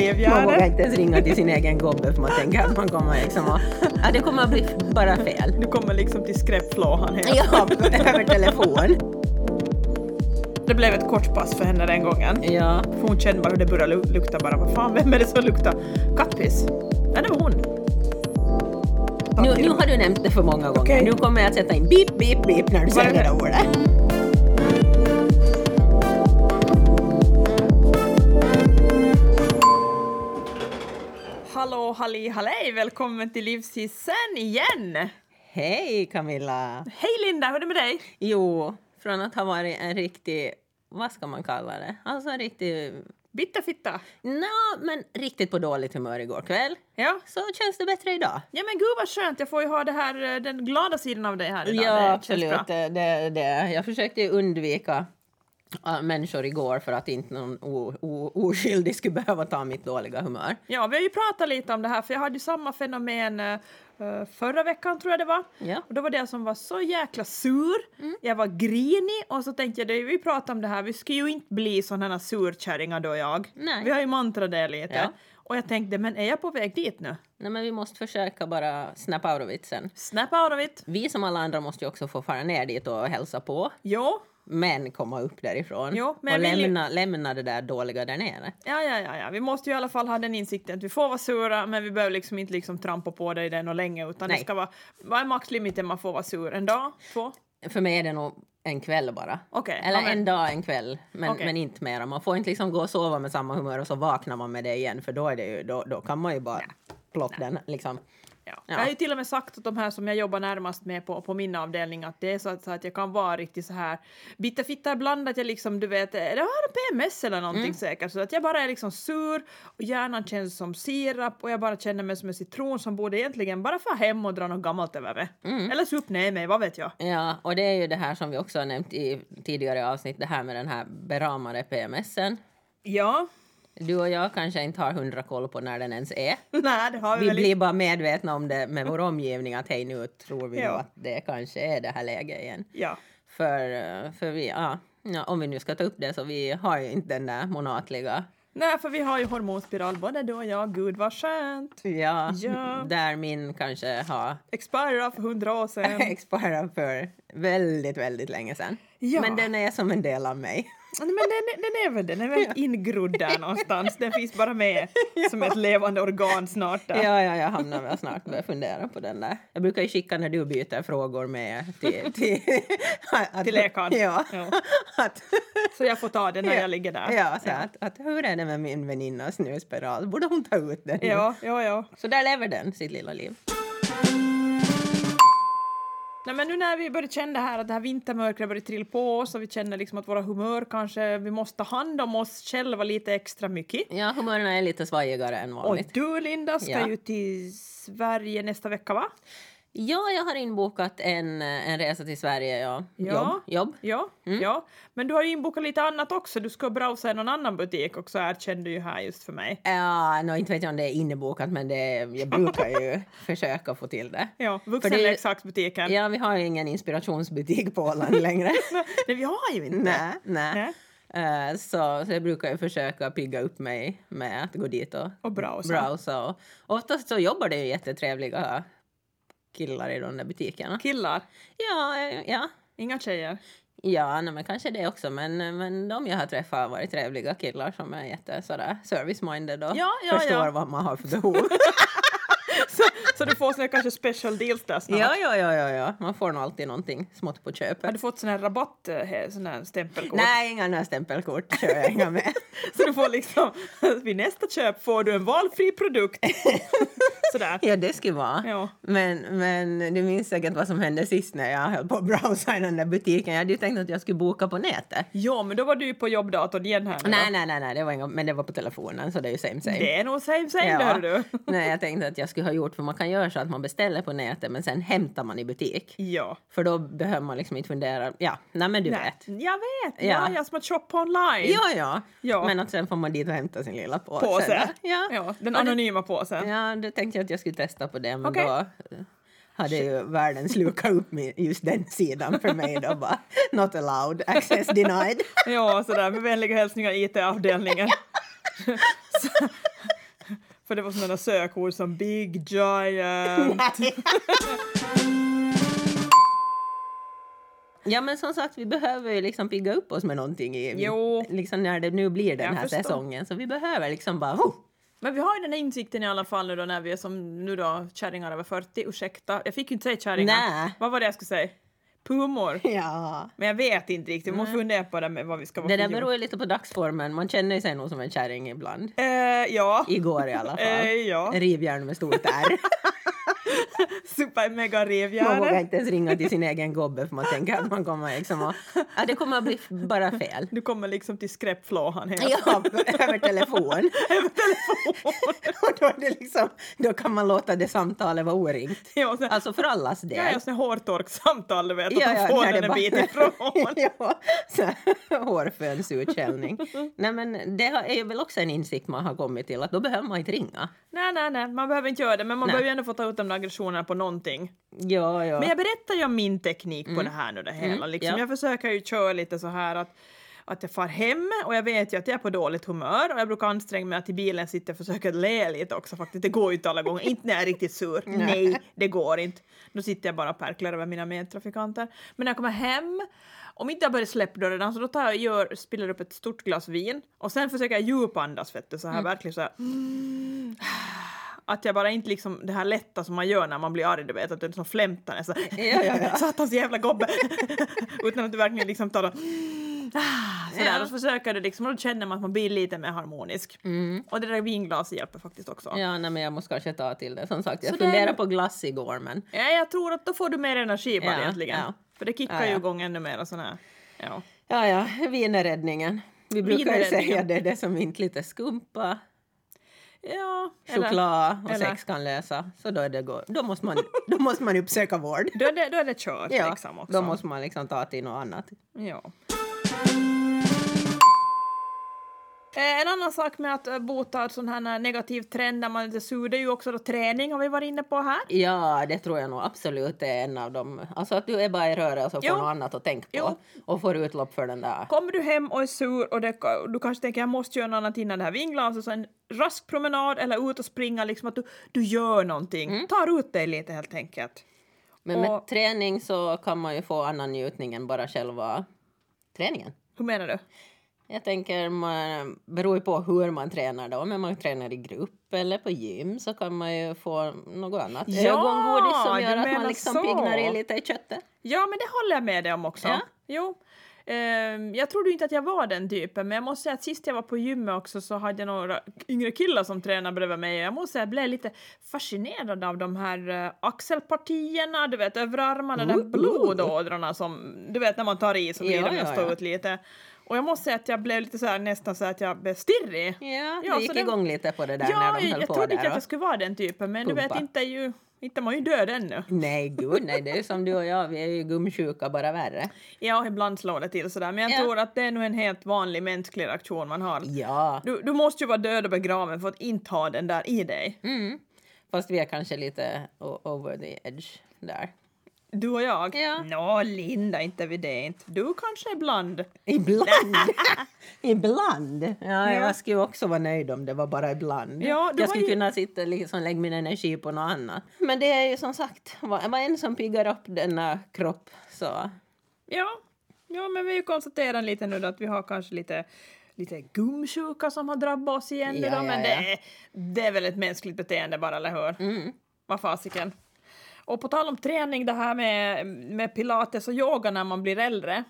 revjärnet. Man vågar inte ens ringa till sin egen gobbe för man tänker att man kommer liksom att, ja, det kommer att bli bara fel. Du kommer liksom till skräpflåhan helt. Ja, över telefon. Det blev ett kort pass för henne den gången. Ja, För hon kände bara hur det började lu- lukta bara. Vad fan, vem är det som luktar kattpiss? Nej, det var hon. nu, nu har du nämnt det för många gånger. Okej. Nu kommer jag att sätta in beep, beep, beep när du säger det? ordet. Halli, hallej! Välkommen till Livshissen igen! Hej Camilla! Hej Linda, hur är det med dig? Jo, från att ha varit en riktig, vad ska man kalla det? Alltså en riktig, Bitterfitta. nå, men riktigt på dåligt humör igår kväll. Ja. Så känns det bättre idag. ja, men gud vad skönt. Jag får ju ha det här, eh, den glada sidan av dig här idag. Ja, Det absolut. Det, det, det. Jag försökte ju undvika människor igår för att inte någon oskyldig skulle behöva ta mitt dåliga humör. Ja, vi har ju pratat lite om det här, för jag hade ju samma fenomen eh, eh, förra veckan tror jag det var. Ja. Och då var det som var så jäkla sur. Jag var grinig och så tänkte jag, det, vi pratade om det här, vi ska ju inte bli sådana här surkärringar och jag. Nej. Vi har ju mantrat det lite. Ja. Och jag tänkte, men är jag på väg dit nu? Nej, men vi måste försöka bara snap out of it sen. Snap out of it. Vi som alla andra måste ju också få fara ner dit och hälsa på. Jo, Men komma upp därifrån. Jo, men och vill ju- lämna, lämna det där dåliga där nere. Ja, ja, ja, ja. Vi måste ju i alla fall ha den insikten att vi får vara sura, men vi behöver liksom inte liksom trampa på det i den och länge, utan Nej. det ska vara, vad är maxlimiten man får vara sur? En dag? Två? För mig är det nog en kväll bara. Okej, Eller ja, men- en dag, en kväll. Men, Okej. men inte mera. Man får inte liksom gå och sova med samma humör och så vaknar man med det igen. För då, är det ju, då, då kan man ju bara plocka den. Liksom. Ja. Ja. Jag har ju till och med sagt åt de här som jag jobbar närmast med på, på min avdelning att det är så att, så att jag kan vara riktigt så här bitterfitta ibland att jag liksom du vet, det har PMS eller någonting Mm. säkert så att jag bara är liksom sur och hjärnan känns som sirap och jag bara känner mig som en citron som borde egentligen bara få hem och dra något gammalt över mig. Mm. Eller sup ner mig, vad vet jag. Ja, och det är ju det här som vi också har nämnt i tidigare avsnitt. Det här med den här beramade PMSen. Ja, Du och jag kanske inte har hundra koll på när den ens är. nej det har vi, Vi väl blir bara medvetna om det med vår omgivning. Att hej, nu tror vi Ja. att det kanske är det här läget igen. Ja. För, för vi, ja, om vi nu ska ta upp det så vi har ju inte den där månatliga, Nej, för vi har ju hormonspiral både du och jag. Gud vad skönt. ja, Ja. där min kanske har Expira för hundra år sedan. expirerat för väldigt, väldigt länge sedan. Ja. Men den är som en del av mig. Men den, är- den är väl den är väl ingrodd där någonstans. Den finns bara med som ett levande organ snart där. Ja, ja, jag hamnar väl snart börja fundera på den där. Jag brukar ju skicka när du byter frågor med till... Till, att, Till läkaren. Ja. Ja. Att, Så jag får ta den när jag ligger där. ja, så Att, att hur är det med min väninnas snusspiral? Borde hon ta ut den? Ja, ja, ja. Så där lever den sitt lilla liv. Nej, men nu när vi börjar känna det här att det här vintermörkret börjar trilla på oss och vi känner liksom att våra humör kanske, vi måste ta hand om oss själva lite extra mycket. Ja, humören är lite svajigare än Och vanligt. du Linda ska Ja. ju till Sverige nästa vecka va? Ja, jag har inbokat en, en resa till Sverige. Ja. Ja. Jobb. Jobb. Ja, Mm. ja. Men du har inbokat lite annat också. Du ska browsa i någon annan butik också erkände du ju här just för mig. Ja, no, inte vet jag om det är innebokat, men det, jag brukar ju försöka få till det. Ja, vuxenleksaksbutiken. Ja, vi har ju ingen inspirationsbutik på Åland längre. Nej, vi har ju inte. nej, nej. Nej. Eh, så, så jag brukar ju försöka pigga upp mig med att gå dit och, Och browsa. browsa. Och, oftast så jobbar det ju jättetrevliga killar i de där butikerna. Killar, Ja, eh, ja. inga tjejer. Ja, nej, men kanske det också. Men, men de jag har träffat har varit trevliga killar som är jätte sådär service-minded och Ja, ja, förstår ja. vad man har för behov. Så, så du får såna kanske special deals där snart. ja, ja, ja, ja, ja. Man får nog alltid någonting smått på Har köpet. du fått sån här rabatt, eh, sån här stämpelkort? Nej, inga några stämpelkort kör jag inga med. Så du får liksom, vid nästa köp får du en valfri produkt. Sådär. Ja, det skulle vara. Ja. Men, men du minns säkert vad som hände sist när jag höll på att browsa i den där butiken. Jag hade ju tänkt att jag skulle boka på nätet. Ja, men då var du ju på jobbdatorn igen här nu Nej, nej, nej, nej det var inga, men det var på telefonen så det är ju same same. Det är nog same same det hör du. Nej, jag tänkte att jag skulle ha gjort, för man kan göra så att man beställer på nätet men sen hämtar man i butik. Ja. För då behöver man liksom inte fundera. Ja, nej men du Nej, vet. Jag vet, ja, Ja. jag som att shoppa online. Ja, ja, Ja. Men att sen får man dit och hämta sin lilla påse. Påse. Ja. Ja, den anonyma påsen. Ja, det tänkte jag att jag skulle testa på det, men Okej. då eh, hade ju världen slukat upp med just den sidan för mig då bara not allowed, access denied. Ja, sådär med vänliga hälsningar IT-avdelningen. För det var sådana sökord som big giant. Ja men som sagt, vi behöver ju liksom pigga upp oss med någonting i, Jo. liksom när det nu blir den Jag här förstår. säsongen. Så vi behöver liksom bara... Oh! Men vi har ju den här insikten i alla fall nu då när vi är som nu då kärringar över 40, ursäkta. Jag fick ju inte säga kärringar. Nej. Vad var det jag skulle säga? Pumor. Ja. Men jag vet inte riktigt, vi måste fundera på det med vad vi ska vara Det där för beror ju lite på dagsformen. Man känner sig nog som en kärring ibland. Eh, ja. Igår i alla fall. Eh, ja. Rivjärn med stort R. Super mega Man vågar inte ens ringa till sin egen gobbe för man tänker att man kommer liksom att, ja, det kommer att bli bara fel. Du kommer liksom till skräpflåhan helt. Ja, över telefon. Och då, är det liksom, då kan man låta det samtalet vara oringt. Ja, och sen, Alltså för allas del. ja, här hårtorksamtal du vet, att Ja, ja, det en bara- bit ifrån. ja, hårfönsutskällning. Nej men det är väl också en insikt man har kommit till att då behöver man inte ringa. nej, nej, nej, man behöver inte göra det, men man Nej. behöver ju ändå få ta ut de där aggressionerna på någonting. Ja, ja. Men jag berättar ju om min teknik på det här nu det hela. Mm, Liksom. ja. Jag försöker ju köra lite så här att att jag far hem och jag vet ju att jag är på dåligt humör och jag brukar anstränga mig att i bilen sitta och försöka le lite också faktiskt. Det går ju inte alla gånger, inte när jag är riktigt sur. Nej, det går inte. Då sitter jag bara och perklar över mina medtrafikanter. Men när jag kommer hem, om inte jag börjar släppa dörren, så då tar jag gör, spiller upp ett stort glas vin och sen försöker jag djupandas vet du, så här Mm. verkligen så här. Att jag bara inte liksom det här lätta som man gör när man blir arg, du vet, att du är som flämtar nästan. Ja, ja, ja. Satans jävla gobbe! Utan att du verkligen liksom tar och sådär, Ja. och så försöker du liksom, och då känner man att man blir lite mer harmonisk. Och det där vinglaset hjälper faktiskt också. Mm. Ja, nej, men jag måste kanske ta till det. Som sagt, jag Så det- funderade på glass igår men Ja, jag tror att då får du mer energi bara Ja, egentligen. ja. För det kickar Ja, ju igång ännu mer och sån här. Ja. ja, ja, vin är räddningen. Vi brukar ju säga det, det som inte lite skumpa, ja eller, choklad och eller- sex kan lösa. Så då, är det go- då, måste man, då måste man uppsöka vård. då, är det, då är det kört Ja, liksom också. då måste man liksom ta till något annat. Ja. Eh, En annan sak med att eh, bota sån här negativ trend när man är lite sur, det är ju också då träning har vi varit inne på här. Ja, det tror jag nog absolut är en av dem. Alltså att du är bara i rörelse och får Jo. något annat att tänka på. Jo. Och får utlopp för den där. Kommer du hem och är sur och det, du kanske tänker jag måste göra något annat innan det här vinglaset, så en rask promenad eller ut och springa, liksom att du, du gör någonting. Tar ut dig lite helt enkelt. Men och- med träning så kan man ju få annan njutning än bara själva träningen. Hur menar du? Jag tänker, man beror ju på hur man tränar då. Men man tränar i grupp eller på gym så kan man ju få något annat. Ja, Ögongodis som gör att man liksom så. piggnar i lite i köttet. Ja, men det håller jag med dig om också. Ja. Jo. Ehm, jag trodde inte att jag var den typen, men jag måste säga att sist jag var på gymmet också så hade jag några yngre killar som tränade bredvid mig och jag måste säga att jag blev lite fascinerad av de här uh, axelpartierna, du vet överarmarna, de där blodådrorna som, du vet när man tar i så blir Ja, de ja, ja. ut lite. Och jag måste säga att jag blev lite så här nästan så att jag blev stirrig. Ja, Ja, du gick det- igång lite på det där när Ja, de jag, höll jag på trodde inte att jag skulle vara den typen, men du vet Pumpa. inte ju, inte man ju död ännu. Nej, gud nej. Det är som du och jag, vi är ju gumsjuka, bara värre. Ja, ibland slår det till sådär, men jag Ja. tror att det är nog en helt vanlig mänsklig reaktion man har. Ja. Du, du måste ju vara död och begraven för att inte ha den där i dig. Mm. Fast vi är kanske lite over the edge där. Du och jag? Ja. Nå, Linda, inte vi det inte. Du kanske ibland. Ibland. ibland. Ja, Ja. jag skulle också vara nöjd om det var bara ibland. Ja, jag skulle ju- kunna sitta liksom lägga min energi på något annat. Men det är ju som sagt, vad vad en som piggar upp denna kropp så... Ja, ja men vi konstaterat lite nu att vi har kanske lite lite gumsjuka som har drabbat oss igen Ja, då, ja, men ja. Det, är, det är väl ett mänskligt beteende bara, eller hur? Mm. Vad fasiken. Och på tal om träning, det här med, med pilates och yoga när man blir äldre.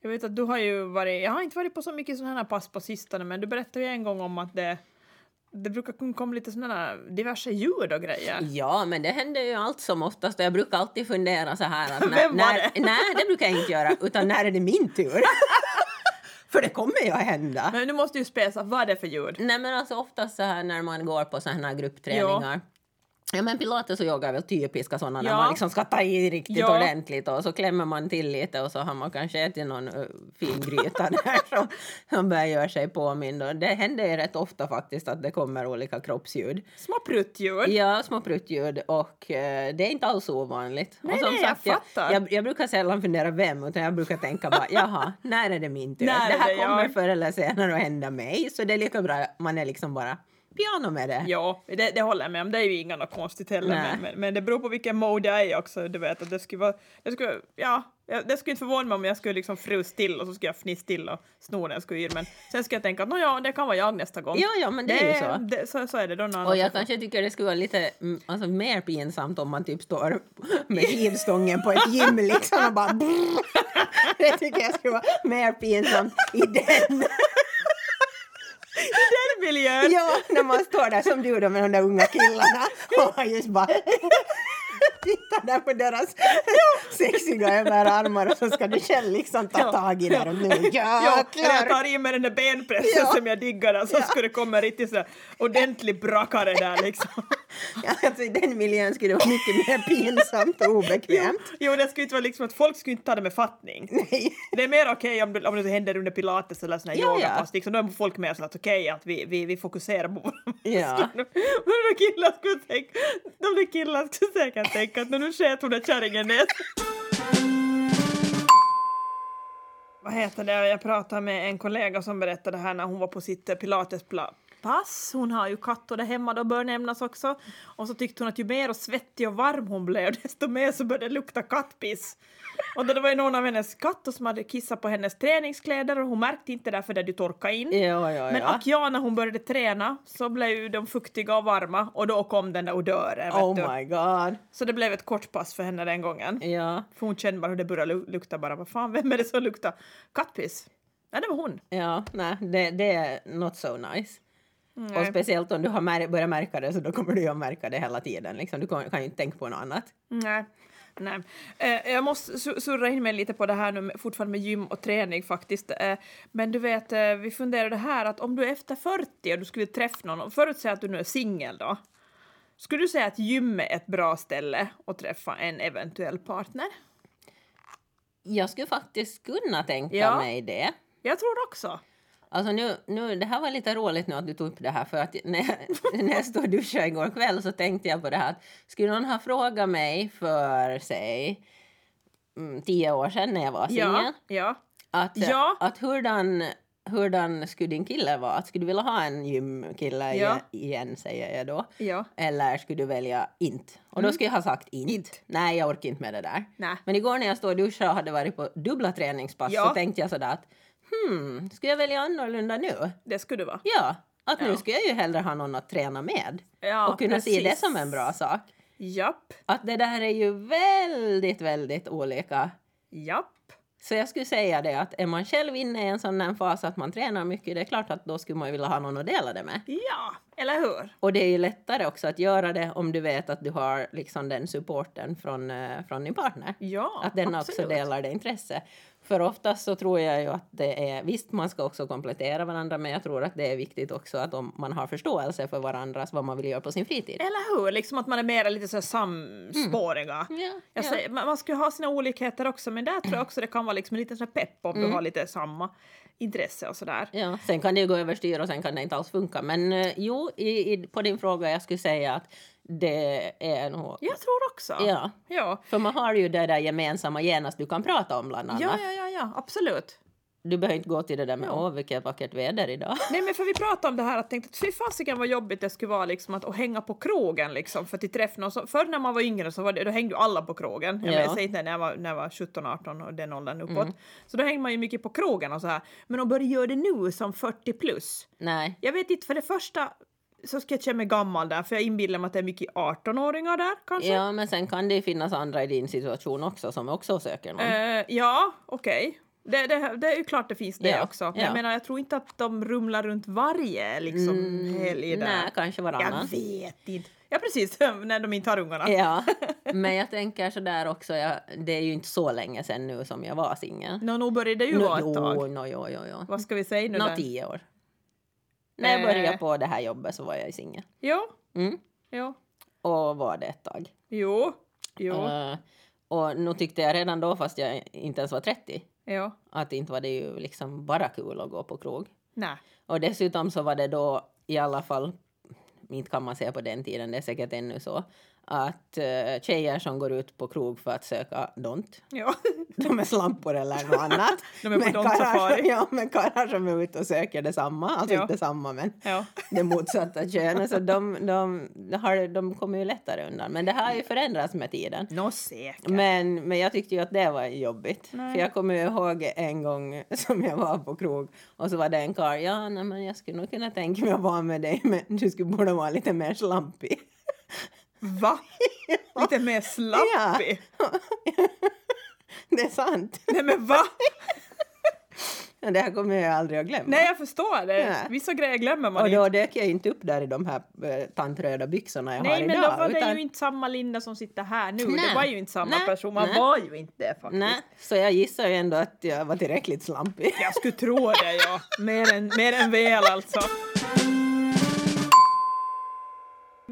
Jag vet att du har ju varit, jag har inte varit på så mycket sådana här pass på sistone, men du berättade ju en gång om att det, det brukar komma lite sådana diverse ljud och grejer. Ja, men det händer ju allt som oftast och jag brukar alltid fundera så här att när, Vem var när, det? Nej, det brukar jag inte göra, utan när är det min tur? För det kommer ju att hända. Men du måste ju spesa, vad är det för ljud? Nej men alltså oftast så här när man går på sådana här gruppträningar. Ja men pilates och yoga är väl typiska sådana när Ja. man liksom ska ta i riktigt Ja. ordentligt och så klämmer man till lite och så har man kanske ätit någon fin gryta där som, som börjar göra sig påmind. Och det händer ju rätt ofta faktiskt att det kommer olika kroppsljud. Små pruttljud? Ja, små pruttljud och eh, det är inte alls ovanligt. Nej, och som nej, jag jag, fattar. jag, jag brukar sällan fundera vem utan jag brukar tänka bara jaha, när är det min tur? När det här det kommer jag? förr eller senare att hända mig så det är lika bra att man är liksom bara piano med det. Ja, det, det håller jag med om. Det är ju inget konstigt heller. Men, men, men det beror på vilken mode jag är i också. Du vet att det skulle vara... Det skulle, ja, jag- det skulle inte förvåna mig om jag skulle liksom frus till och så skulle jag fniss till och sno jag skulle yr. Men sen ska jag tänka att ja, det kan vara jag nästa gång. Ja, ja, men det är ju så. Det, så, så är det då någon Och jag som- kanske tycker det skulle vara lite mm, alltså, mer pinsamt om man typ står med skivstången på ett gym liksom och bara brrr. Det tycker jag skulle vara mer pinsamt i den. Den miljön! Ja, när man står där som du då med de där unga killarna och just bara tittar där på deras sexiga överarmar och så ska du själv liksom ta Ja. tag i det och nu Ja, jag tar i med den där benpressen Ja. som jag diggar där, så Ja. skulle det komma riktigt så ordentlig brakare där liksom. Ja, alltså, I den miljön skulle det vara mycket mer pinsamt och obekvämt. Jo, det skulle inte vara liksom att folk skulle inte ta det med fattning. Nej. Det är mer okej om, det- om det händer under pilates eller såna här Ja, ja. yogapass. Liksom, då är folk mer så att okej att vi, vi, vi fokuserar på våra Ja. Men de där killarna skulle tänka, de där killarna skulle säkert tänka att "Nå, nu sket hon där kärringen ner. Vad heter det? Jag pratade med en kollega som berättade här när hon var på sitt eh, pilatespass. Hon har ju katt och det hemma då bör nämnas också. Och så tyckte hon att ju mer och svettig och varm hon blev desto mer så började det lukta kattpiss. Och då det var ju någon av hennes katter som hade kissat på hennes träningskläder och hon märkte inte det för det du torkade in. Ja, ja, Men ja. ack ja, när hon började träna så blev ju de fuktiga och varma och då kom den där odören. Oh du. my god. Så det blev ett kort pass för henne den gången. Ja, För hon kände bara hur det började lu- lukta bara. Vad fan, vem är det som luktar kattpiss? Nej, det var hon. ja, nej, det, det är not so nice. Och Nej. speciellt om du har mär- börjat märka det så då kommer du ju att märka det hela tiden. Liksom. Du kan, kan ju inte tänka på något annat. Nej. Nej. Eh, jag måste su- surra in mig lite på det här nu fortfarande med gym och träning faktiskt. Eh, men du vet, eh, vi funderade här att om du är efter 40 och du skulle träffa någon, och förutsäg att du nu är singel då. Skulle du säga att gym är ett bra ställe att träffa en eventuell partner? Jag skulle faktiskt kunna tänka Ja. mig det. Jag tror också. Alltså nu, nu, det här var lite roligt nu att du tog upp det här för att när jag, när jag stod och duschade igår kväll så tänkte jag på det här att skulle någon ha frågat mig för säg mm, tio år sedan när jag var singel Ja, ja. att, Ja. att hurdan, hurdan skulle din kille vara? Att skulle du vilja ha en gymkille Ja. igen säger jag då? Ja. Eller skulle du välja inte? Och då skulle jag ha sagt inte. Inte. Nej, jag orkar inte med det där. Nej. Men igår när jag stod och duschade och hade varit på dubbla träningspass Ja. så tänkte jag sådär att hmm, ska jag välja annorlunda nu? Det skulle du vara. Ja, att nu Ja. ska jag ju hellre ha någon att träna med. Ja, och kunna se det precis. som en bra sak. Japp. Att det där är ju väldigt, väldigt olika. Japp. Så jag skulle säga det att är man själv inne i en sån här fas att man tränar mycket, det är klart att då skulle man ju vilja ha någon att dela det med. Ja, eller hur? Och det är ju lättare också att göra det om du vet att du har liksom den supporten från, eh, från din partner. Ja, att den absolut. också delar det intresse. För oftast så tror jag ju att det är, visst man ska också komplettera varandra, men jag tror att det är viktigt också att om man har förståelse för varandras, vad man vill göra på sin fritid. Eller hur? Liksom att man är mer lite så här samspåriga. Ja, Jag ja. säger, man ska ju ha sina olikheter också, men där tror jag också det kan vara liksom en liten pepp om du har lite samma intresse och sådär. Ja, sen kan det ju gå överstyr och sen kan det inte alls funka. Men eh, jo, i, i, på din fråga jag skulle säga att det är nog... Jag tror också. Ja. Ja. För man har ju det där gemensamma genast du kan prata om bland annat. Ja, ja, ja, ja, absolut. Du behöver inte gå till det där med åh vilket vackert väder idag. Nej men för vi pratade om det här att tänkte att fy fasiken vad jobbigt det skulle vara liksom att, att hänga på krogen liksom för att träffa någon. Så, förr när man var yngre så var det, då hängde ju alla på krogen. Jag Ja. ja. säger inte när jag var, när jag var 17-18 och den åldern uppåt. Mm. Så då hängde man ju mycket på krogen och så här. Men att börja göra det nu som 40 plus. Nej. Jag vet inte, för det första så ska jag mig gammal där för jag inbillar mig att det är mycket 18-åringar där kanske. Ja, men sen kan det ju finnas andra i din situation också som också söker någon. Eh, ja, okej. Det, det, det är ju klart det finns det Ja, också. Men ja. jag menar, jag tror inte att de rumlar runt varje liksom helg där. Nej, kanske varannan. Jag vet inte. Ja, precis. När de inte har ungarna. Ja, men jag tänker så där också, jag, det är ju inte så länge sedan nu som jag var singel. Nå, nog börjar det ju Nå, vara ett tag. no, jo, jo, jo. Vad ska vi säga nu Nå, då? tio år. När jag Eh. började på det här jobbet så var jag singel. Jo, Mm. jo, Och var det ett tag. jo, jo, Eh, och nu tyckte jag redan då, fast jag inte ens var 30, jo. att inte var det ju liksom bara kul att gå på krog. Nej. Och dessutom så var det då i alla fall, inte kan man säga på den tiden, det är säkert ännu så, att uh, tjejer som går ut på krog för att söka dont, Ja. de är slampor eller något annat. De är på Men karlar- Ja, men karlar som är ute och söker detsamma, alltså Ja. inte samma men Ja. det motsatta könet, så de, de, de, har, de kommer ju lättare undan. Men det har ju förändrats med tiden. Nå säkert. Men, men jag tyckte ju att det var jobbigt. Nej. För jag kommer ju ihåg en gång som jag var på krog och så var det en karl, ja nej, men jag skulle nog kunna tänka mig att vara med dig men du skulle borde vara lite mer slampig. Va? Lite mer slappig? det är sant. Nej men va? Det här kommer jag aldrig att glömma. Nej jag förstår det. Nej. Vissa grejer glömmer man och då inte. dök jag inte upp där i de här eh, tantröda byxorna jag Nej har men idag. då var det utan- ju inte samma Linda som sitter här nu. Nej. Det var ju inte samma Nej. person. Man Nej. var ju inte det faktiskt. Nej, så jag gissar ju ändå att jag var tillräckligt slampig. Jag skulle tro det ja. Mer än, mer än väl alltså.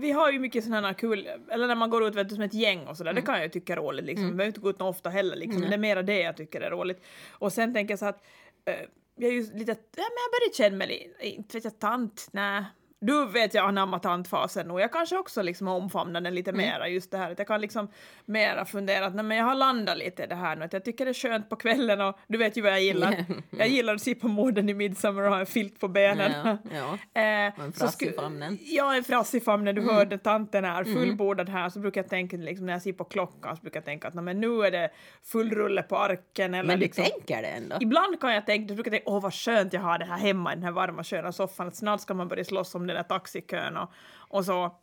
Vi har ju mycket sådana här kul, eller när man går ut vet du, som ett gäng och sådär, det kan jag ju tycka är roligt liksom. Vi behöver inte gå ut något ofta heller liksom, men det är mera det jag tycker är roligt. Och sen tänker jag så att, eh, jag är ju lite, ja men jag börjar känna mig lite, inte vet jag, tant, nej. Du vet jag anammar tantfasen nu. Jag kanske också liksom omfamnar den lite mera just det här att jag kan liksom mera fundera att nej, men jag har landat lite i det här nu att jag tycker det är skönt på kvällen och du vet ju vad jag gillar. Jag gillar att se på morden i Midsommar och ha en filt på benen. Ja, ja. Eh, Och en frass i famnen. Ja, en frass i famnen. Du hörde tanten här, fullbordad här, så brukar jag tänka liksom, när jag ser på klockan så brukar jag tänka att "Nå, men nu är det full rulle på arken. Eller Men du liksom, tänker det ändå? Ibland kan jag tänka, då brukar tänka, åh vad skönt jag har det här hemma i den här varma sköna soffan, att snart ska man börja slåss om den där taxikön och, och så.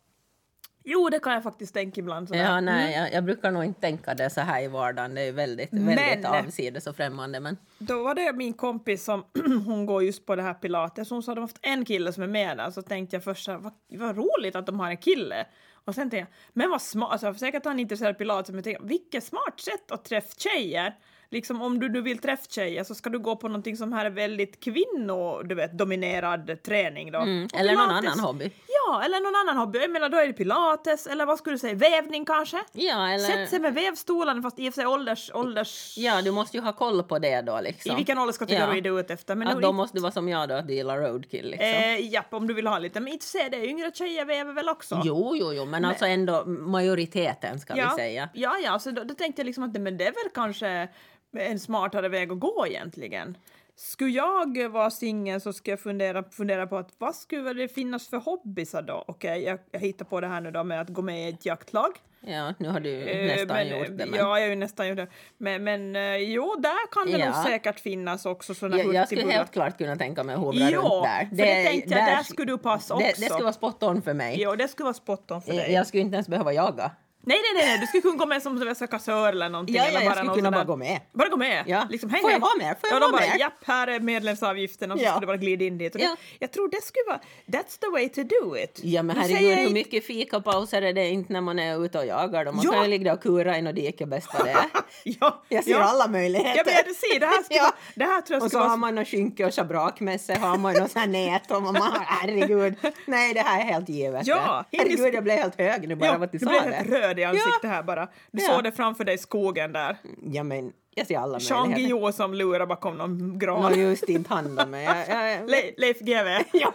Jo, det kan jag faktiskt tänka ibland. Sådär. Ja, nej, Mm. jag, jag brukar nog inte tänka det så här i vardagen. Det är väldigt, Men- väldigt avsides och främmande. Men Då var det min kompis som, hon går just på det här pilates, hon sa att de har haft en kille som är med där, så tänkte jag först vad, vad roligt att de har en kille. Och sen tänkte jag, men vad smart, alltså säkert han är intresserad av pilates, men jag tänkte, vilket smart sätt att träffa tjejer. Liksom om du nu vill träffa tjejer så ska du gå på någonting som här är väldigt kvinno, du vet, dominerad träning då. mm, eller någon annan hobby. Ja, eller någon annan hobby. Jag menar då är det pilates, eller vad skulle du säga, vävning kanske? Ja, eller... Sätt sig med vävstolarna, fast i och för sig ålders... ålders... Ja, du måste ju ha koll på det då liksom. I vilken ålderskategori Ja. du är ute efter. Men Att då inte- måste du vara som jag då, att du gillar roadkill liksom. Eh, japp, om du vill ha lite. Men inte se det, yngre tjejer väver väl också? Jo, jo, jo, men alltså ändå majoriteten ska ja. vi säga. Ja, ja, så då, då tänkte jag liksom att men det är väl kanske en smartare väg att gå egentligen. Skulle jag vara singel så ska jag fundera, fundera på att vad skulle det finnas för hobbysar då? Okej, jag, jag hittar på det här nu då med att gå med i ett jaktlag. Ja, nu har du Eh, nästan men, gjort det. Men... Ja, jag har ju nästan gjort det. Men, men eh, jo, där kan det Ja. nog säkert finnas också sådana Jag, jag skulle helt klart kunna tänka mig att hovra Jo, runt där. för det tänkte jag, där sk- skulle du passa Det, också. det skulle vara spot on för mig. Jo, det skulle vara spot on för dig. Jag skulle inte ens behöva jaga. Nej, nej, nej, du skulle kunna gå med som kassör eller någonting. Ja, eller ja, jag skulle kunna bara gå med. Bara gå med? Ja. Liksom, hej, Får jag vara med? Får jag ja, vara bara, med? Japp, här är medlemsavgiften och så Ja. ska du bara glida in dit. Ja. det, jag tror det skulle vara, that's the way to do it. Ja men herregud, hur mycket fikapauser är det inte när man är ute och jagar? Då man Ja. kan ju ligga och kura i något dike bäst vad det är. Ja, Jag ser ja. alla möjligheter. Ja, men du ser, det här, skulle Ja. det här tror jag Och skulle så vara... har man något skynke och schabrak med sig, har man något sånt här nät och man har, herregud. Nej, det här är helt givet. Ja, herregud, jag blev helt hög nu bara av att du sa det. I ansiktet här bara. Du Ja. såg det framför dig i skogen där. Ja, men jag ser alla Jean. Guillou som lurar bakom någon gran. Nå, just inte hand om mig. Jag, jag, Le Leif GW. ja.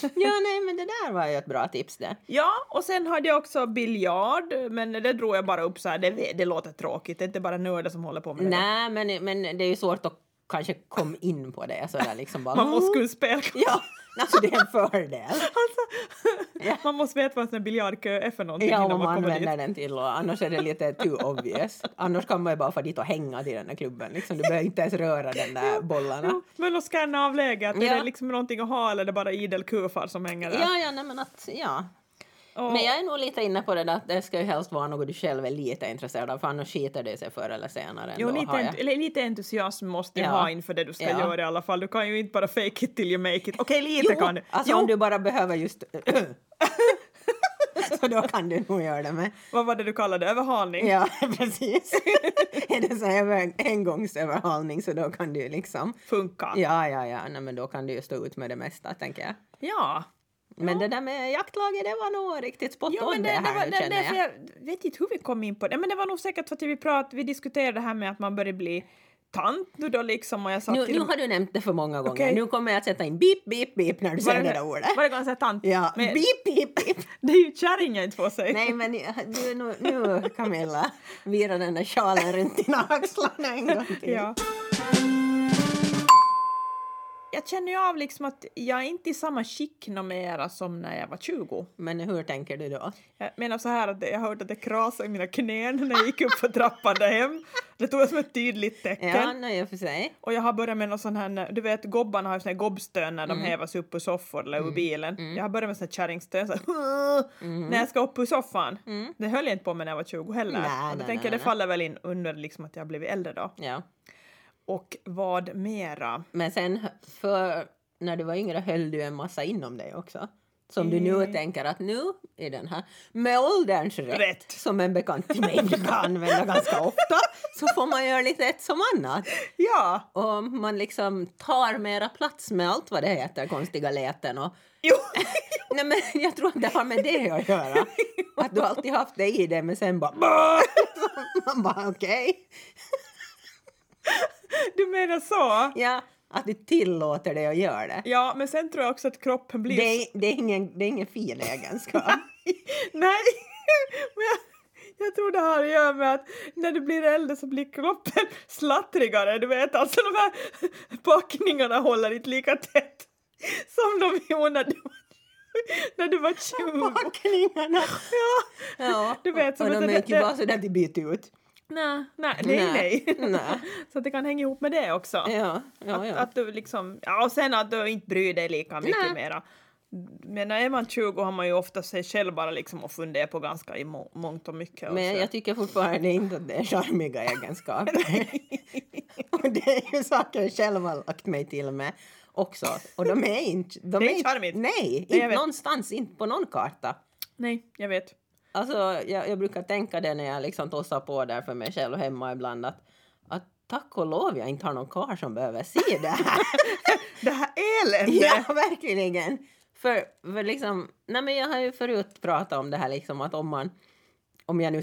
ja, nej, men det där var ju ett bra tips det. Ja, och sen hade jag också biljard, men det drog jag bara upp så här, det, det låter tråkigt, det är inte bara nördar som håller på med det. Nej, men, men det är ju svårt att kanske komma in på det sådär liksom bara. Man måste kunna spela. Ja, alltså det är en fördel. Alltså, Man måste veta vad en biljardkö är för någonting Ja, innan man man använder dit. den till och annars är det lite too obvious. Annars kan man ju bara få dit och hänga till den där klubben. Liksom, du behöver inte ens röra den där bollarna. Ja, men att scanna av läget, är Ja. det liksom någonting att ha eller är det bara idel kufar som hänger där? Ja, ja, nej, men att, ja. Och- Men jag är nog lite inne på det där att det ska ju helst vara något du själv är lite intresserad av för annars skiter det sig förr eller senare. Jo, lite, ent- jag. lite entusiasm måste du Ja. ha inför det du ska Ja. göra i alla fall. Du kan ju inte bara fake it till you make it. Okej, lite Jo, kan du. alltså om du bara behöver just... så då kan du nog göra det med. Vad var det du kallade? Överhalning? Ja, precis. är det så här över- engångsöverhalning så då kan du ju liksom... Funka. Ja, ja, ja, nej, men då kan du ju stå ut med det mesta, tänker jag. Ja. Men det där med jaktlaget, det var nog riktigt spot Ja, on det, det, det, här var, nu, det, känner det, jag. jag vet inte hur vi kom in på det, men det var nog säkert för att vi, prat, vi diskuterade det här med att man börjar bli tant nu då liksom och jag sa Nu, till nu har du nämnt det för många gånger. Okej. Nu kommer jag att sätta in beep, beep, beep när du säger det det- där ordet. Varje gång jag säger tant. Ja, Men beep, beep, beep. det är ju kärring jag inte får säga. Nej, men du, nu, nu Camilla, vira den där sjalen runt dina axlar en gång till. Ja. Jag känner ju av liksom att jag är inte i samma skick nå mera som när jag var 20. Men hur tänker du då? Jag menar så här att jag hörde att det krasade i mina knän när jag gick upp för trappan där hem. Det tog jag som ett tydligt tecken. Ja, nej, för sig. Och jag har börjat med någon sån här, du vet gobbarna har ju sån här gobbstön när Mm. de hävas upp ur soffor eller ur bilen. Jag har börjat med sån här kärringstön så här, Mm. när jag ska upp ur soffan. Det höll jag inte på med när jag var 20 heller. Nej, och då nej, tänker nej, jag det faller väl in under liksom att jag har blivit äldre då. Ja. Och vad mera? Men sen, för när du var yngre höll du en massa inom dig också. Som du nu Mm. tänker att nu är den här med ålderns rätt, Rätt. som en bekant till mig brukar använda ganska ofta, så får man göra lite ett som annat. Ja! Och man liksom tar mera plats med allt vad det heter, konstiga läten och Jo! Nej men jag tror att det har med det att göra. Att du alltid haft det i dig men sen bara... Man bara okej. Du menar så? Ja, att du tillåter dig att göra det. Ja, men sen tror jag också att kroppen blir... Det är, det är, ingen, det är ingen fin egenskap. Nej, men jag, jag tror det har att göra med att när du blir äldre så blir kroppen slattrigare. Du vet, alltså de här packningarna håller inte lika tätt som de gjorde när du, när du var 20. Packningarna. Ja, Ja, Du vet, som och att de är inte det- bara sådär till byta ut. Nej, nej, nej. nej. Nej. Så att det kan hänga ihop med det också. Ja, ja, Att, ja. att du liksom, ja och sen att du inte bryr dig lika mycket Nej. mera. Men när är man 20 har man ju ofta sig själv bara liksom att fundera på ganska i må- mångt och mycket. Men jag tycker fortfarande inte att det är charmiga egenskaper. och det är ju saker jag själv har lagt mig till med också. Och de är inte... De Det är inte charmigt. Nej, jag inte vet. någonstans, inte på någon karta. Nej, jag vet. Alltså, jag, jag brukar tänka det när jag liksom tossar på där för mig själv hemma ibland att, att tack och lov jag inte har någon karl som behöver se det här. Det här eländet! ja, verkligen. För, för liksom, nej men jag har ju förut pratat om det här liksom att om man om jag nu,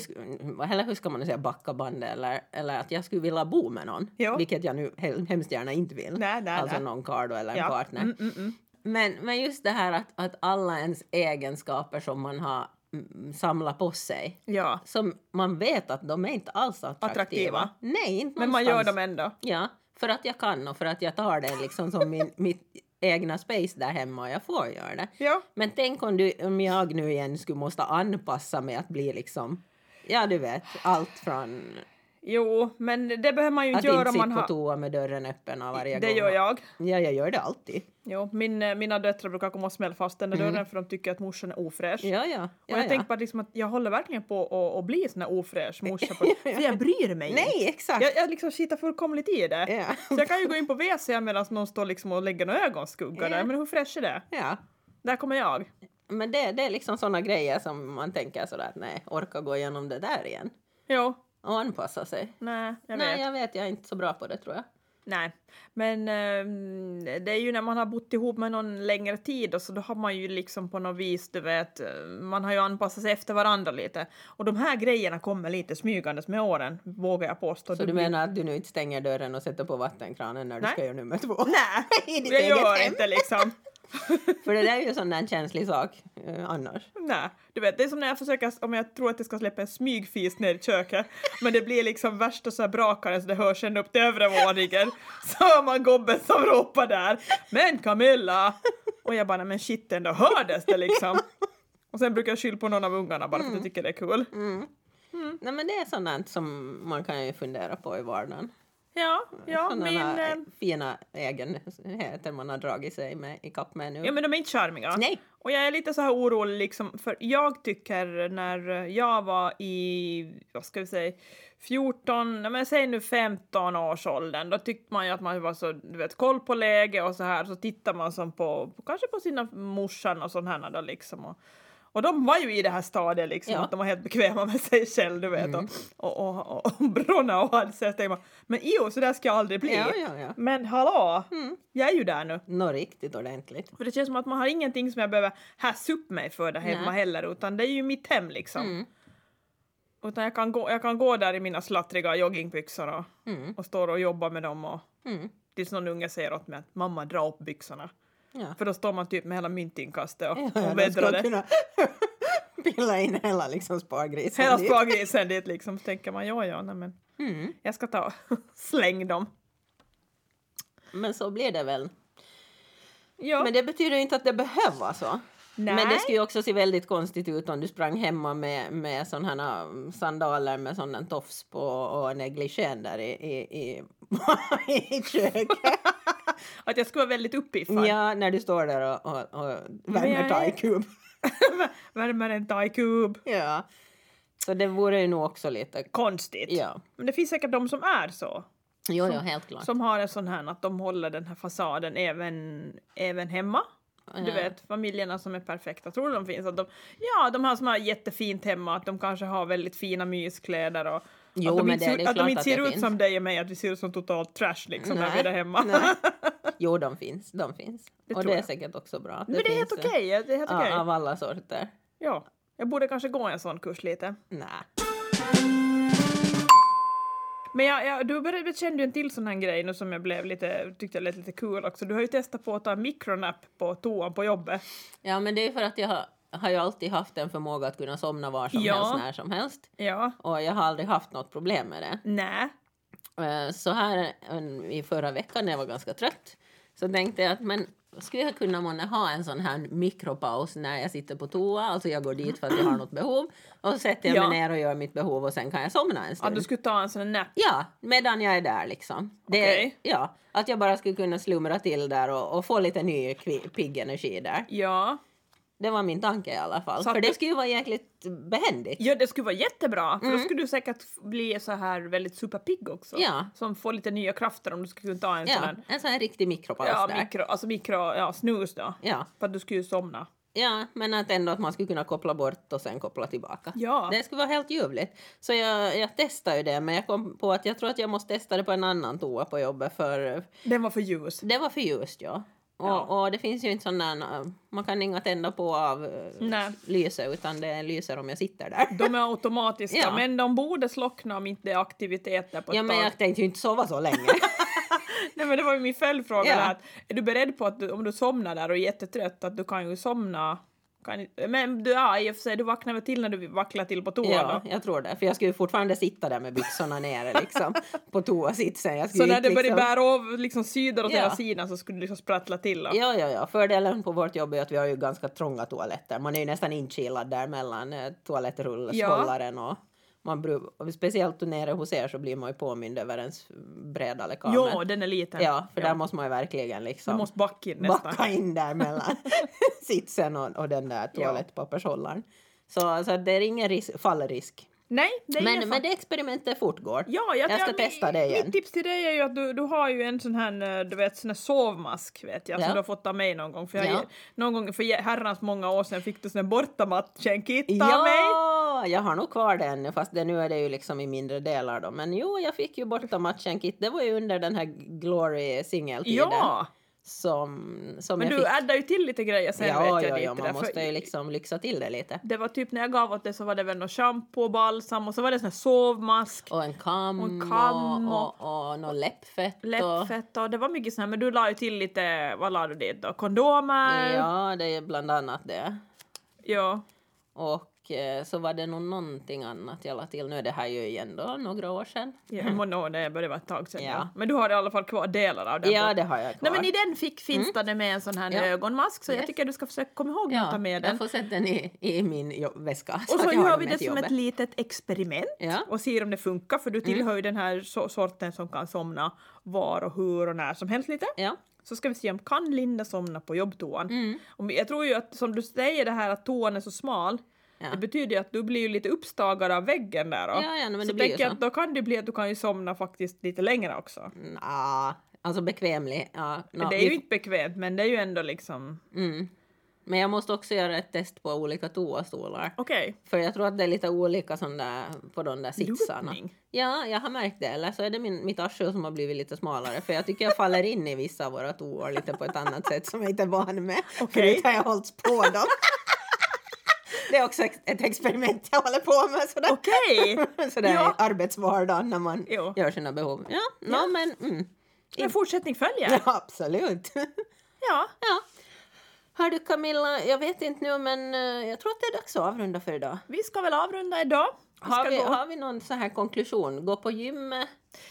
eller hur ska man säga, backa bandet eller, eller att jag skulle vilja bo med någon, Ja. vilket jag nu he- hemskt gärna inte vill. Nej, nej, alltså nej. någon karl eller en Ja. partner. Mm, mm, mm. Men, men just det här att, att alla ens egenskaper som man har mm, samlat på sig, Ja, som man vet att de är inte alls attraktiva. Attraktiva. Nej, inte men man gör någonstans. dem ändå. Ja, för att jag kan och för att jag tar det liksom som min, mitt egna space där hemma och jag får göra det. Ja, Men tänk om, du, om jag nu igen skulle måste anpassa mig att bli liksom, ja du vet, allt från jo, men det behöver man ju att inte göra inte om sitta på toa med dörren öppen av varje Det gång. gör jag. Ja, jag gör det alltid. Jo, min, eh, mina döttrar brukar komma och smälla fast den där dörren för de tycker att morsan är ofräsch. Ja, ja. Och ja, jag ja. tänker bara liksom att jag håller verkligen på att, att bli sån här ofräsch morsa. På, för jag bryr mig inte. Nej, exakt. Jag, jag liksom skitar fullkomligt i det. Ja. Så jag kan ju gå in på WC medan någon står liksom och lägger någon ögonskugga Ja. där. Men hur fräsch är det? ja. Där kommer jag. Men det, det är liksom sådana grejer som man tänker sådär att nej, orka gå igenom det där igen. Jo, Och anpassa sig. nej, jag nej, vet. jag vet, jag är inte så bra på det tror jag. Nej, men ehm, det är ju när man har bott ihop med någon längre tid och så då har man ju liksom på något vis, du vet, eh, man har ju anpassat sig efter varandra lite. Och de här grejerna kommer lite smygandes med åren, vågar jag påstå. Så Det du blir- menar att du nu inte stänger dörren och sätter på vattenkranen när du Nej. ska göra nummer två? Nej, jag eget gör hem. inte liksom. För det där är ju sån där känslig sak eh, annars. Nej, du vet, det är som när jag försöker, om jag tror att jag ska släppa en smygfis ner i köket, men det blir liksom värsta så här brakaren så det hörs ända upp till övre våningen. Så hör man gobben som ropar där, men Camilla! Och jag bara, men shit ändå hördes det liksom. Och sen brukar jag skylla på någon av ungarna bara för att jag tycker det är kul. Mm. Nej men det är sånt som man kan ju fundera på i vardagen. Ja, ja, Sådana min... här eh, fina egenheter man har dragit sig med i kapp med nu. Ja men de är inte charmiga. Nej. Och jag är lite så här orolig liksom, för jag tycker när jag var i, vad ska vi säga, 14, nej, men säg nu 15 års åldern, då tyckte man ju att man var så, du vet, koll på läge och så här, så tittar man som på, på kanske på sina morsan och sådana här då liksom. Och, och de var ju i det här stadiet liksom, Ja. att de var helt bekväma med sig själv, du vet, och, och, och, och, och bronna och hade tänkte man, men jo, så där ska jag aldrig bli. Ja, ja, ja. Men hallå, jag är ju där nu. Nå riktigt ordentligt. För det känns som att man har ingenting som jag behöver hässa upp mig för där hemma Nej. heller, utan det är ju mitt hem liksom. Mm. Utan jag kan, gå, jag kan gå där i mina slattriga joggingbyxor och, Mm. och stå och jobba med dem och Mm. tills någon unge säger åt mig att mamma dra upp byxorna. Ja. För då står man typ med hela myntinkastet och, Ja, och vädrar det. kunna pilla in hela liksom spargrisen Hela spargrisen dit liksom. Så tänker man ja, ja, nej, men Mm. jag ska ta släng dem. Men så blir det väl. Ja. Men det betyder ju inte att det behöver vara så. nej. Men det skulle ju också se väldigt konstigt ut om du sprang hemma med, med sådana här sandaler med här tofs på och negligén där i, i, i, i köket. Att jag skulle vara väldigt uppiffad. Ja, när du står där och, och, och värmer thaikub. Värmer en thaikub. Ja. Så det vore ju nog också lite... Konstigt. Ja. Men det finns säkert de som är så. Jo, jo, helt klart. Som har en sån här att de håller den här fasaden även, även hemma. Du Ja. vet, familjerna som är perfekta. Tror du de finns? Att de, ja, de har som har jättefint hemma, att de kanske har väldigt fina myskläder och Jo, att de men inte, det- det är att de inte ser ut finns. som dig och mig, att vi ser ut som totalt trash liksom när vi är där hemma. Nej. Jo, de finns. De finns. Det och det är jag. säkert också bra. Men det är helt finns, okej. Det är helt ja, okej. Av alla sorter. Ja, jag borde kanske gå en sån kurs lite. Nej. Men jag, jag, du började, kände ju en till sån här grej nu som jag blev lite, tyckte lät lite kul också. Du har ju testat på att ta en mikronap på toan på jobbet. Ja, men det är för att jag har, har ju alltid haft en förmåga att kunna somna var som Ja. helst, när som helst. Ja. Och jag har aldrig haft något problem med det. Nej. Eh, Så här i förra veckan när jag var ganska trött så tänkte jag att men skulle jag kunna månne ha en sån här mikropaus när jag sitter på toa, alltså jag går dit för att jag har något behov och så sätter jag Ja. mig ner och gör mitt behov och sen kan jag somna en Att stund. du skulle ta en sån här nap. Ja, medan jag är där liksom. Det, Okej. ja, att jag bara skulle kunna slumra till där och, och få lite ny pigg energi där. Ja. Det var min tanke i alla fall. Så För det skulle ju vara jäkligt behändigt. Ja, det skulle vara jättebra. För Mm. då skulle du säkert bli så här väldigt superpigg också. Ja. Som får lite nya krafter om du skulle kunna ta en sån Ja, här en sån här riktig mikropaus ja, där. mikro, alltså mikro, ja, snus då. Ja. För att du skulle ju somna. Ja, men att ändå att man skulle kunna koppla bort och sen koppla tillbaka. Ja. Det skulle vara helt ljuvligt. Så jag, jag testade ju det, men jag kom på att jag tror att jag måste testa det på en annan toa på jobbet för Den var för ljus. det var för ljust, ja. Och, Ja. och det finns ju inte där, äh, man kan inga tända på av äh, Nej. lyse utan det lyser om jag sitter där. De är automatiska, Ja. men de borde slockna om inte det är aktiviteter på ett Ja, men tag. jag tänkte ju inte sova så länge. Nej, men det var ju min följdfråga. Ja. där, Att, är du beredd på att du, om du somnar där och är jättetrött att du kan ju somna kan, men du, ja, i och för sig, du vaknar väl till när du vacklar till på toa ja, då? jag tror det. För jag skulle fortfarande sitta där med byxorna nere liksom, på toasitsen. Så när det börjar liksom- bära av liksom sidor åt Ja. hela sidan så skulle du liksom sprattla till. Då. Ja, ja, ja. Fördelen på vårt jobb är att vi har ju ganska trånga toaletter. Man är ju nästan inkilad där mellan eh, toalettrullshållaren och man bru- speciellt nere hos er så blir man ju påmind över ens breda läckage. Jo, den är liten. Ja, för där måste man ju verkligen liksom måste backa in nästan. backa in där mellan sitsen och, och den där toalettpappershållaren. Så, så det är ingen risk, fallrisk. Nej, det Men, men det experimentet fortgår. Ja, jag, Jag ska jag, testa det igen. Mitt tips till dig är ju att du, du har ju en sån här, du vet, sån här sovmask vet jag, Ja. som du har fått av mig någon gång. För, jag, Ja. någon gång för herrans många år sedan fick du sån här bortamatchen-kit av mig. Ja, jag har nog kvar den fast det, nu är det ju liksom i mindre delar då. Men jo, jag fick ju borta matchen kit. Det var ju under den här Glory singeltiden. Ja, Som, som men du fick. addar ju till lite grejer sen ja, vet ja, jag ja, lite man där, för måste ju liksom lyxa till det lite. Det var typ när jag gav åt det så var det väl någon shampoo och balsam och så var det sån här sovmask, Och en kam Och och, en kam och, och, och något läppfett. Och, läppfett och det var mycket sån här, men du la ju till lite, vad la du dit då? Kondomer? ja, det är bland annat det. ja. Och så var det nog någonting annat jag la till. Nu är det här ju igen då, några år sedan. Ja, mm. no, det började vara ett tag sedan. Ja. Ja. Men du har i alla fall kvar delar av den. Ja, det har jag kvar. Nej men i den fick finns det med en sån här Ja. ögonmask så jag Yes. tycker du ska försöka komma ihåg att ta med den. jag får sätta den i, i min väska. Och så jag gör vi det som ett litet experiment Ja. och ser om det funkar för du tillhör ju den här so- sorten som kan somna var och hur och när som helst lite. Ja. Så ska vi se om kan Linda somna på jobbtoan. Mm. Jag tror ju att som du säger det här att toan är så smal Ja. det betyder ju att du blir ju lite uppstagad av väggen där då. Ja, ja, men så det blir ju så. att då kan det bli att du kan ju somna faktiskt lite längre också. Nja, alltså bekvämlig. Ja, nå, det är vi- ju inte bekvämt men det är ju ändå liksom mm. Men jag måste också göra ett test på olika toastolar. okej. För jag tror att det är lite olika sån där, på de där sitsarna. Lutning. Ja, jag har märkt det. Eller så är det min, mitt arsle som har blivit lite smalare. För jag tycker jag faller in i vissa av våra toor lite på ett annat sätt som jag inte är van med. Okej. Förut har jag hållit på dem. Det är också ett experiment jag håller på med. Sådär, Okej! sådär Ja. i arbetsvardagen när man Jo. gör sina behov. Ja, Ja. ja. men mm. En fortsättning följer. ja, absolut. Ja. ja. Hör du Camilla, jag vet inte nu men eh, jag tror att det är dags att avrunda för idag. Vi ska väl avrunda idag. Vi Har vi, gå. har vi någon så här konklusion? Gå på gymmet?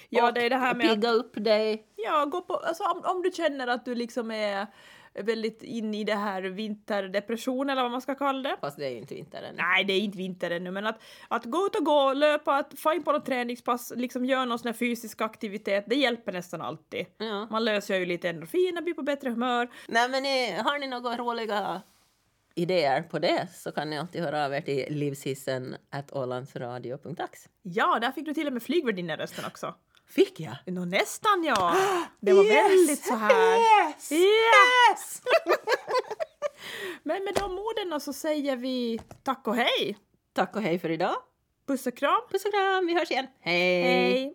Ja, och det är det här med att pigga upp dig? Ja, gå på, alltså, om, om du känner att du liksom är väldigt inne i det här vinterdepression eller vad man ska kalla det. Fast det är ju inte vinter än. Nej, det är inte vinter ännu, men att, att gå ut och gå, löpa, att få in på något träningspass, liksom göra någon sån här fysisk aktivitet, det hjälper nästan alltid. Ja. Man löser ju lite endorfiner, blir på bättre humör. Nej, men ni, har ni några roliga idéer på det så kan ni alltid höra av er till livshissen at ålandsradio.ax. Ja, där fick du till och med flygvärdinnerösten också. Fick jag? Nå, nästan ja! Det var Yes! väldigt så här... Yes! Yes! Men med de orden så säger vi tack och hej! Tack och hej för idag. Puss och kram! Puss och kram, vi hörs igen. hej. Hej!